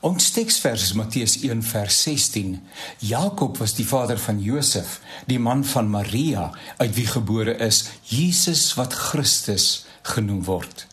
Ons teksvers is Matteus 1 vers 16. Jakob was die vader van Josef, die man van Maria, uit wie gebore is Jesus wat Christus genoem word.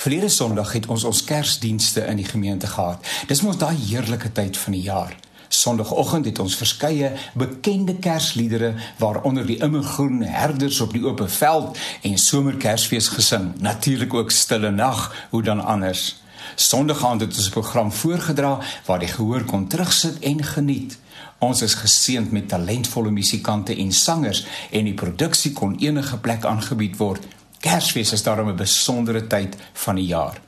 Verlede Sondag het ons ons Kersdienste in die gemeente gehad. Dis mos daai heerlike tyd van die jaar. Sondagoggend het ons verskeie bekende Kersliedere waaronder die immergroen herders op die oop veld en somerkersfees gesing. Natuurlik ook Stille Nag, hoe dan anders? Sondag aand het ons 'n program voorgedra waar die gehoor kon terugsit en geniet. Ons is geseënd met talentvolle musikante en sangers en die produksie kon enige plek aangebied word. Kersfees is daarom 'n besondere tyd van die jaar.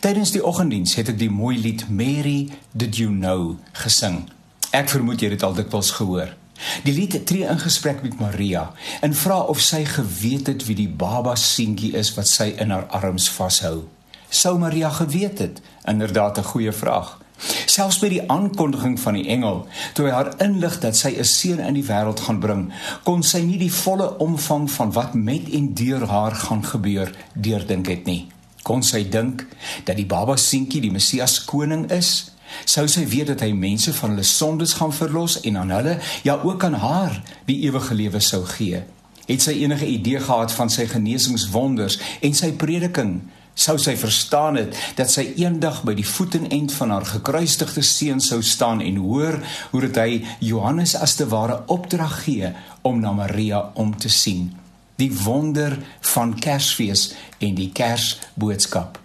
Tydens die oggenddiens het ek die mooi lied Mary Did You Know gesing. Ek vermoed jy het dit al dikwels gehoor. Die lied tree in gesprek met Maria en vra of sy geweet het wie die baba seentjie is wat sy in haar arms vashou sou Maria geweet het? Inderdaad 'n goeie vraag. Selfs by die aankondiging van die engel, toe hy haar inlig dat sy 'n seun in die wêreld gaan bring, kon sy nie die volle omvang van wat met en deur haar gaan gebeur deurdink het nie. Kon sy dink dat die baba seentjie die Messias koning is? Sou sy weet dat hy mense van hulle sondes gaan verlos en aan hulle, ja ook aan haar, die ewige lewe sou gee? Het sy enige idee gehad van sy genesingswonders en sy prediking? Sou sy verstaan het dat sy eendag by die voetenend van haar gekruisigde seun sou staan en hoor hoe dit hy Johannes as te ware opdrag gee om na Maria om te sien. Die wonder van Kersfees en die Kersboodskap.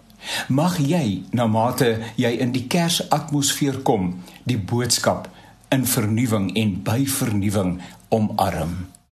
Mag jy na mate jy in die Kersatmosfeer kom die boodskap in vernuwing en by vernuwing omarm